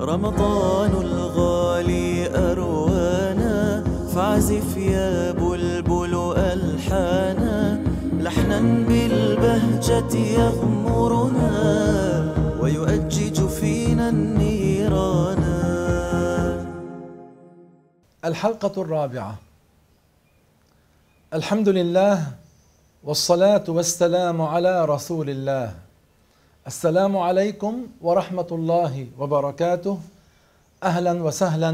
رمضان الغالي أروانا فاعزف يا بلبل ألحانا. لحنا بالبهجة يغمرنا ويؤجج فينا النيرانا الحلقة الرابعة. الحمد لله والصلاة والسلام على رسول الله. السلام عليكم ورحمة الله وبركاته. أهلا وسهلا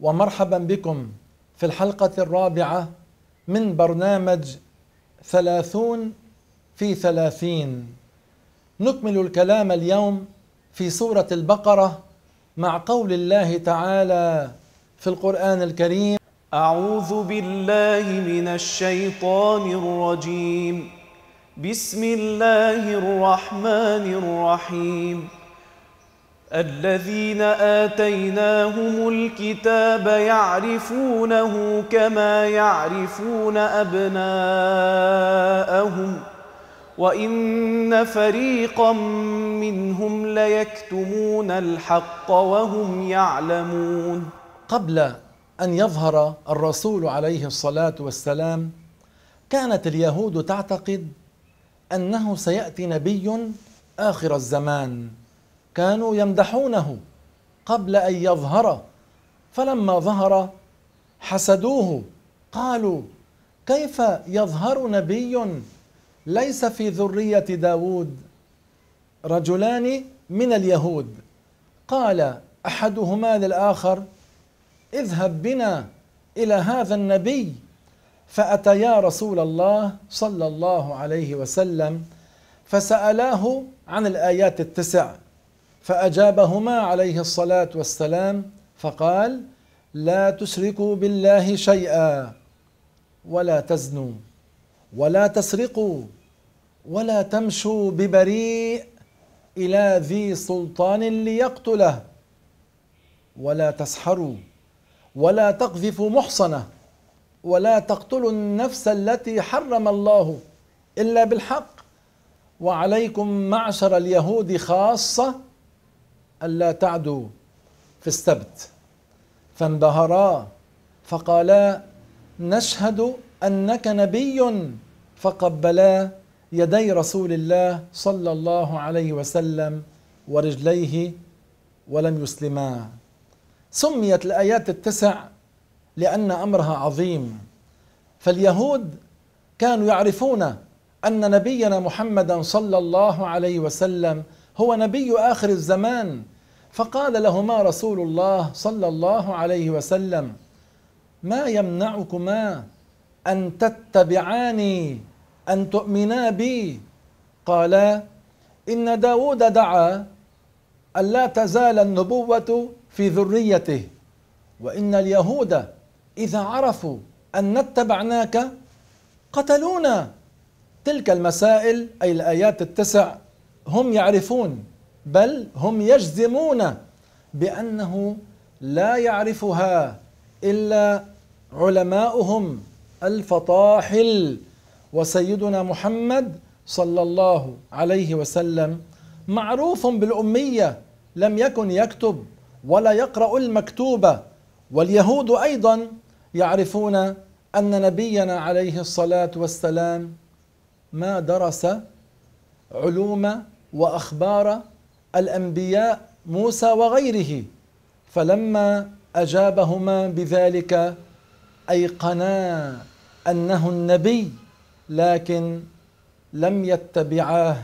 ومرحبا بكم في الحلقة الرابعة من برنامج ثلاثون في ثلاثين. نكمل الكلام اليوم في سورة البقرة مع قول الله تعالى في القرآن الكريم أعوذ بالله من الشيطان الرجيم. بسم الله الرحمن الرحيم الذين آتيناهم الكتاب يعرفونه كما يعرفون أبناءهم وإن فريقا منهم ليكتمون الحق وهم يعلمون. قبل أن يظهر الرسول عليه الصلاة والسلام كانت اليهود تعتقد أنه سيأتي نبي آخر الزمان. كانوا يمدحونه قبل أن يظهر فلما ظهر حسدوه. قالوا كيف يظهر نبي ليس في ذرية داود؟ رجلان من اليهود. قال أحدهما للآخر اذهب بنا إلى هذا النبي. فأتيا رسول الله صلى الله عليه وسلم فسألاه عن الآيات التسع فأجابهما عليه الصلاة والسلام فقال لا تشركوا بالله شيئا ولا تزنوا ولا تسرقوا ولا تمشوا ببريء إلى ذي سلطان ليقتله ولا تسحروا ولا تقذفوا محصنة ولا تقتلوا النفس التي حرم الله إلا بالحق. وعليكم معشر اليهود خاصة ألا تعدوا في السبت. فانبهرا فقالا نشهد أنك نبي فقبلا يدي رسول الله صلى الله عليه وسلم ورجليه ولم يسلما. سميت الآيات التسع لأن أمرها عظيم. فاليهود كانوا يعرفون أن نبينا محمدا صلى الله عليه وسلم هو نبي آخر الزمان. فقال لهما رسول الله صلى الله عليه وسلم ما يمنعكما أن تتبعاني أن تؤمنا بي؟ قالا إن داود دعا أن لا تزال النبوة في ذريته وإن اليهود إذا عرفوا أن نتبعناك قتلونا. تلك المسائل أي الآيات التسع هم يعرفون بل هم يجزمون بأنه لا يعرفها إلا علماؤهم الفطاحل. وسيدنا محمد صلى الله عليه وسلم معروف بالأمية لم يكن يكتب ولا يقرأ المكتوب واليهود أيضا يعرفون أن نبينا عليه الصلاة والسلام ما درس علوم وأخبار الأنبياء موسى وغيره فلما أجابهما بذلك أيقنا أنه النبي لكن لم يتبعاه.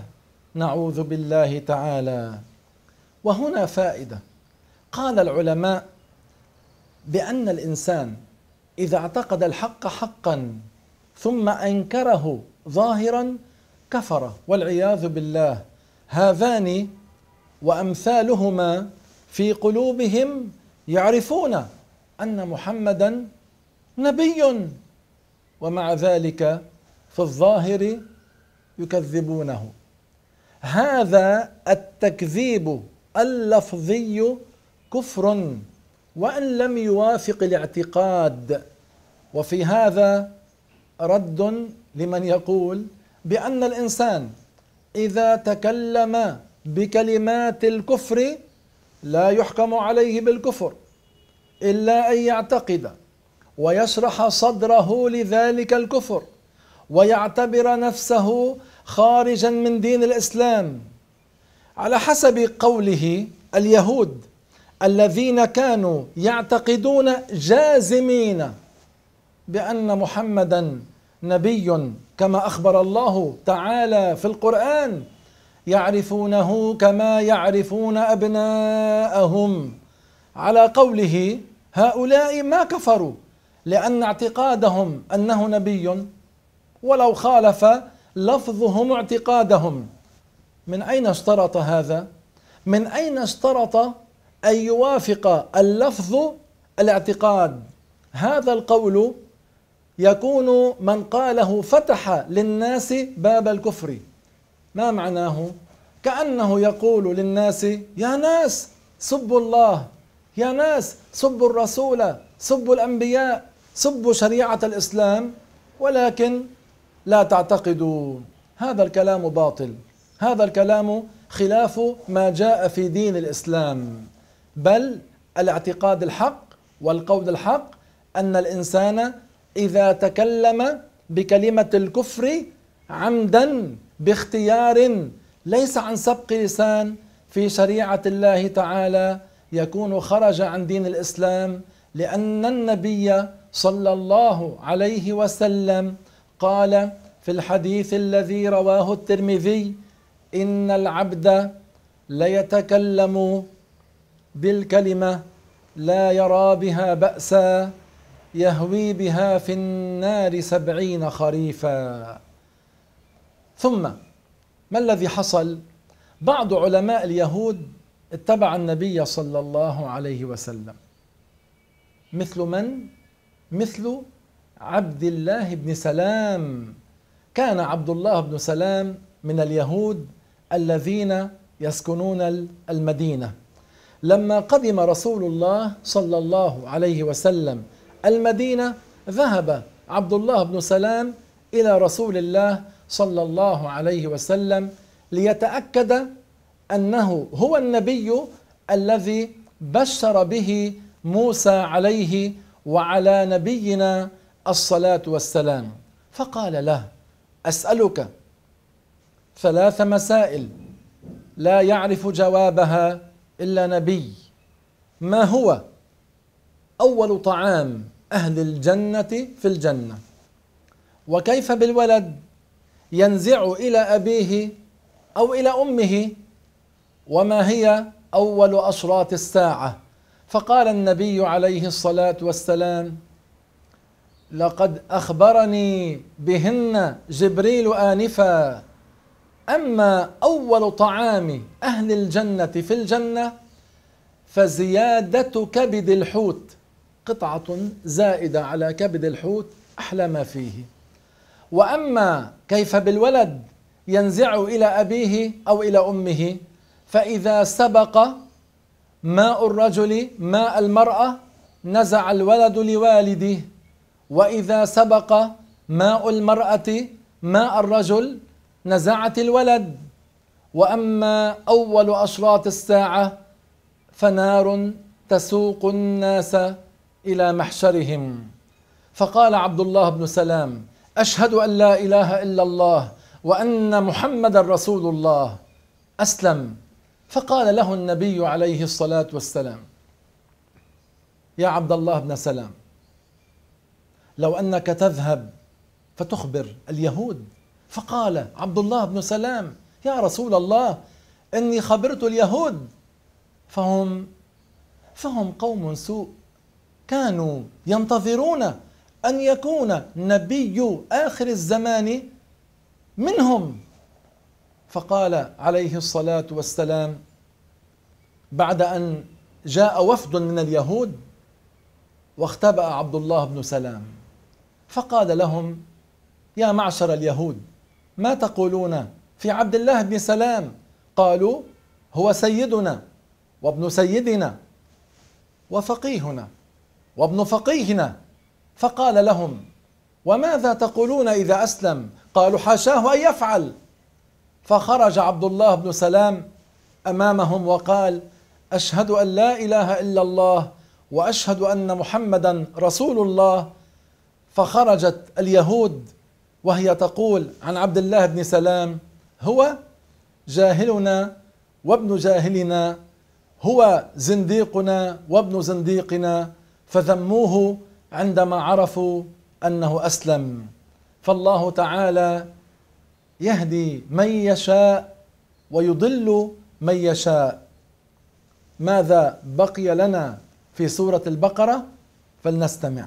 نعوذ بالله تعالى. وهنا فائدة. قال العلماء بأن الإنسان إذا اعتقد الحق حقا ثم أنكره ظاهرا كفر والعياذ بالله. هذان وأمثالهما في قلوبهم يعرفون أن محمدا نبي ومع ذلك في الظاهر يكذبونه. هذا التكذيب اللفظي كفر وإن لم يوافق الاعتقاد. وفي هذا رد لمن يقول بأن الإنسان إذا تكلم بكلمات الكفر لا يحكم عليه بالكفر إلا أن يعتقد ويشرح صدره لذلك الكفر ويعتبر نفسه خارجا من دين الإسلام. على حسب قوله اليهود الذين كانوا يعتقدون جازمين بأن محمدا نبي كما أخبر الله تعالى في القرآن يعرفونه كما يعرفون أبناءهم على قوله هؤلاء ما كفروا لأن اعتقادهم أنه نبي ولو خالف لفظهم اعتقادهم من أين اشترط هذا؟ من أين اشترط أن يوافق اللفظ الاعتقاد. هذا القول يكون من قاله فتح للناس باب الكفر. ما معناه؟ كأنه يقول للناس يا ناس سبوا الله. يا ناس سبوا الرسول سبوا الأنبياء سبوا شريعة الإسلام. ولكن لا تعتقدوا. هذا الكلام باطل. هذا الكلام خلاف ما جاء في دين الإسلام. بل الاعتقاد الحق والقول الحق أن الإنسان إذا تكلم بكلمة الكفر عمدا باختيار ليس عن سبق لسان في شريعة الله تعالى يكون خرج عن دين الإسلام لأن النبي صلى الله عليه وسلم قال في الحديث الذي رواه الترمذي إن العبد ليتكلم بالكلمة لا يرى بها بأسا يهوي بها في النار سبعين خريفا. ثم ما الذي حصل؟ بعض علماء اليهود اتبع النبي صلى الله عليه وسلم. مثل من؟ مثل عبد الله بن سلام. كان عبد الله بن سلام من اليهود الذين يسكنون المدينة. لما قدم رسول الله صلى الله عليه وسلم المدينة ذهب عبد الله بن سلام إلى رسول الله صلى الله عليه وسلم ليتأكد أنه هو النبي الذي بشر به موسى عليه وعلى نبينا الصلاة والسلام. فقال له أسألك ثلاث مسائل لا يعرف جوابها إلا نبي. ما هو أول طعام أهل الجنة في الجنة؟ وكيف بالولد ينزع إلى أبيه أو إلى أمه؟ وما هي أول اشراط الساعة؟ فقال النبي عليه الصلاة والسلام لقد أخبرني بهن جبريل آنفا أما أول طعام أهل الجنة في الجنة فزيادة كبد الحوت قطعة زائدة على كبد الحوت أحلى ما فيه. وأما كيف بالولد ينزع إلى أبيه أو إلى أمه فإذا سبق ماء الرجل ماء المرأة نزع الولد لوالده وإذا سبق ماء المرأة ماء الرجل نزعت الولد. وأما أول أشراط الساعة فنار تسوق الناس إلى محشرهم. فقال عبد الله بن سلام أشهد أن لا إله إلا الله وأن محمدا رسول الله. أسلم. فقال له النبي عليه الصلاة والسلام يا عبد الله بن سلام لو أنك تذهب فتخبر اليهود. فقال عبد الله بن سلام يا رسول الله إني خبرت اليهود. فهم فهم قوم سوء كانوا ينتظرون أن يكون نبي آخر الزمان منهم. فقال عليه الصلاة والسلام بعد أن جاء وفد من اليهود واختبأ عبد الله بن سلام فقال لهم يا معشر اليهود ما تقولون في عبد الله بن سلام؟ قالوا هو سيدنا وابن سيدنا وفقيهنا وابن فقيهنا. فقال لهم وماذا تقولون إذا أسلم؟ قالوا حاشاه أن يفعل. فخرج عبد الله بن سلام أمامهم وقال أشهد أن لا إله إلا الله وأشهد أن محمدا رسول الله. فخرجت اليهود وهي تقول عن عبد الله بن سلام هو جاهلنا وابن جاهلنا هو زنديقنا وابن زنديقنا فذموه عندما عرفوا أنه أسلم. فالله تعالى يهدي من يشاء ويضل من يشاء. ماذا بقي لنا في سورة البقرة؟ فلنستمع.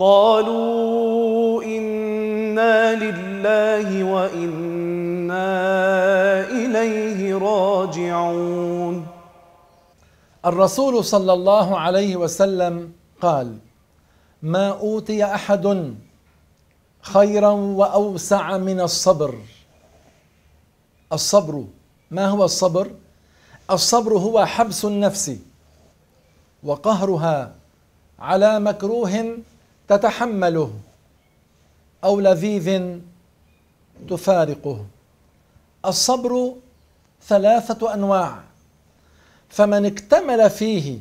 قالوا إنا لله وإنا إليه راجعون الرسول صلى الله عليه وسلم قال ما أوتي أحد خيرا وأوسع من الصبر. الصبر ما هو الصبر؟ الصبر هو حبس النفس وقهرها على مكروه تتحمله أو لذيذ تفارقه. الصبر ثلاثة أنواع. فمن اكتمل فيه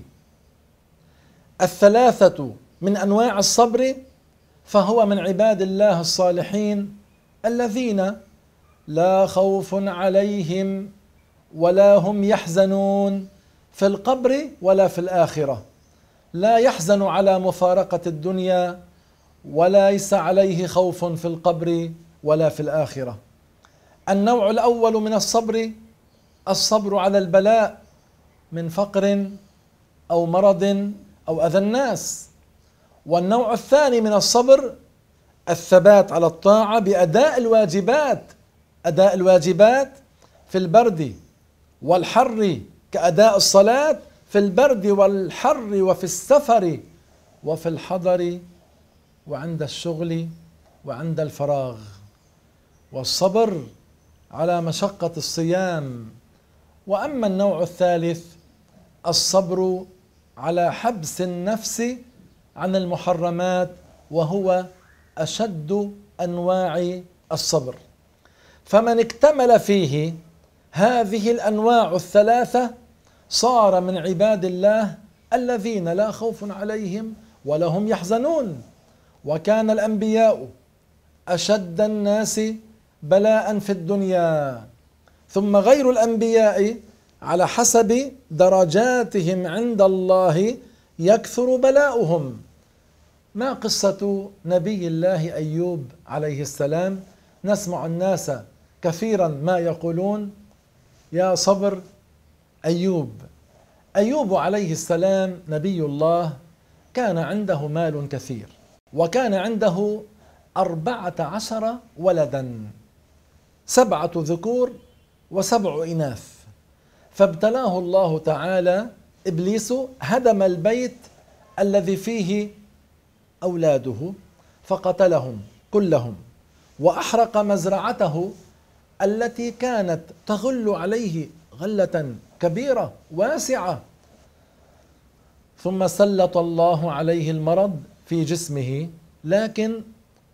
الثلاثة من أنواع الصبر فهو من عباد الله الصالحين الذين لا خوف عليهم ولا هم يحزنون في القبر ولا في الآخرة. لا يحزن على مفارقة الدنيا وليس عليه خوف في القبر ولا في الآخرة. النوع الأول من الصبر الصبر على البلاء من فقر أو مرض أو أذى الناس. والنوع الثاني من الصبر الثبات على الطاعة بأداء الواجبات أداء الواجبات في البرد والحر كأداء الصلاة في البرد والحر وفي السفر وفي الحضر وعند الشغل وعند الفراغ. والصبر على مشقة الصيام. وأما النوع الثالث الصبر على حبس النفس عن المحرمات وهو أشد أنواع الصبر. فمن اكتمل فيه هذه الأنواع الثلاثة صار من عباد الله الذين لا خوف عليهم ولا هم يحزنون. وكان الأنبياء أشد الناس بلاء في الدنيا. ثم غير الأنبياء على حسب درجاتهم عند الله يكثر بلاؤهم. ما قصة نبي الله أيوب عليه السلام؟ نسمع الناس كثيرا ما يقولون يا صبر أيوب. أيوب عليه السلام نبي الله كان عنده مال كثير وكان عنده أربعة عشر ولدا سبعة ذكور وسبع إناث. فابتلاه الله تعالى إبليس هدم البيت الذي فيه أولاده فقتلهم كلهم وأحرق مزرعته التي كانت تغل عليه غلة كبيرة واسعة. ثم سلط الله عليه المرض في جسمه لكن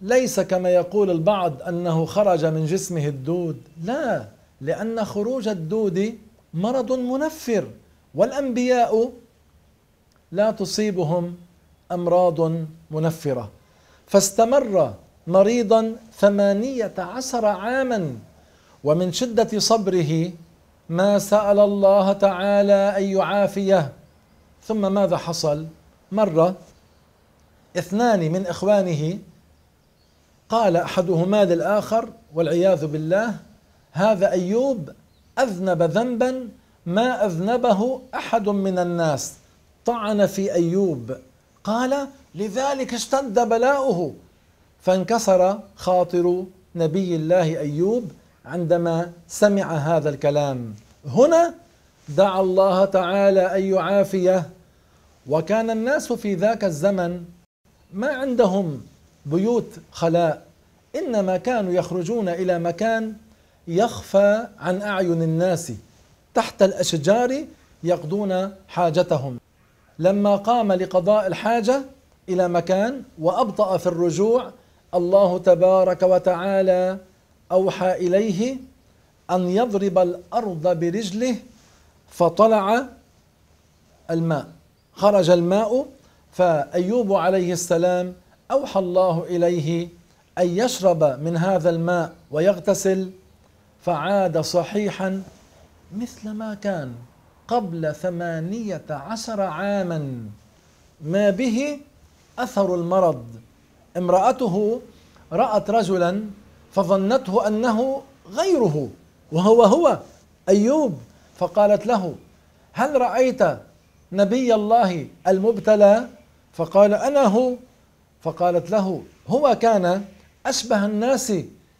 ليس كما يقول البعض أنه خرج من جسمه الدود. لا لأن خروج الدود مرض منفر والأنبياء لا تصيبهم أمراض منفرة. فاستمر مريضا ثمانية عشر عاما ومن شدة صبره ما سأل الله تعالى أن يعافيه. ثم ماذا حصل؟ مره اثنان من إخوانه. قال أحدهما للآخر والعياذ بالله هذا أيوب أذنب ذنبا ما أذنبه أحد من الناس. طعن في أيوب. قال لذلك اشتد بلاؤه. فانكسر خاطر نبي الله أيوب عندما سمع هذا الكلام. هنا دعا الله تعالى أن يعافيه. وكان الناس في ذاك الزمن ما عندهم بيوت خلاء. إنما كانوا يخرجون إلى مكان يخفى عن أعين الناس. تحت الأشجار يقضون حاجتهم. لما قام لقضاء الحاجة إلى مكان وأبطأ في الرجوع الله تبارك وتعالى أوحى إليه أن يضرب الأرض برجله فطلع الماء. خرج الماء فأيوب عليه السلام أوحى الله إليه أن يشرب من هذا الماء ويغتسل فعاد صحيحا مثل ما كان قبل ثمانية عشر عاما. ما به أثر المرض. امرأته رأت رجلا فظنته أنه غيره وهو هو أيوب. فقالت له هل رأيت نبي الله المبتلى؟ فقال أنا هو. فقالت له هو كان أشبه الناس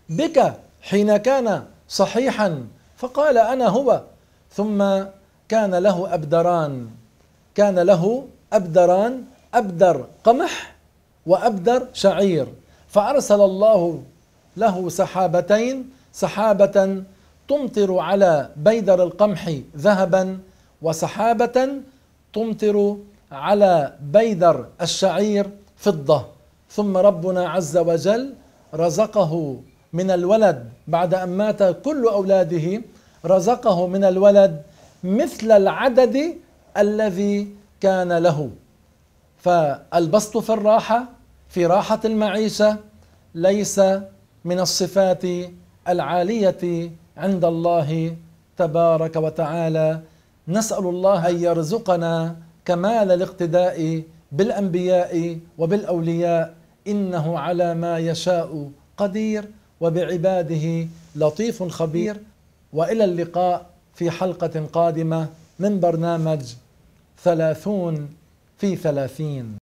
بك حين كان صحيحا. فقال أنا هو. ثم كان له أبدران. كان له أبدران أبدر قمح وأبدر شعير. فأرسل الله له سحابتين سحابة تمطر على بيدر القمح ذهبا وسحابة تمطر على بيدر الشعير فضة. ثم ربنا عز وجل رزقه من الولد بعد أن مات كل أولاده رزقه من الولد مثل العدد الذي كان له. فالبسط في الراحه في راحة المعيشة ليس من الصفات العالية عند الله تبارك وتعالى. نسأل الله أن يرزقنا كمال الاقتداء بالأنبياء وبالأولياء. إنه على ما يشاء قدير وبعباده لطيف خبير. وإلى اللقاء في حلقة قادمة من برنامج ثلاثون في ثلاثين.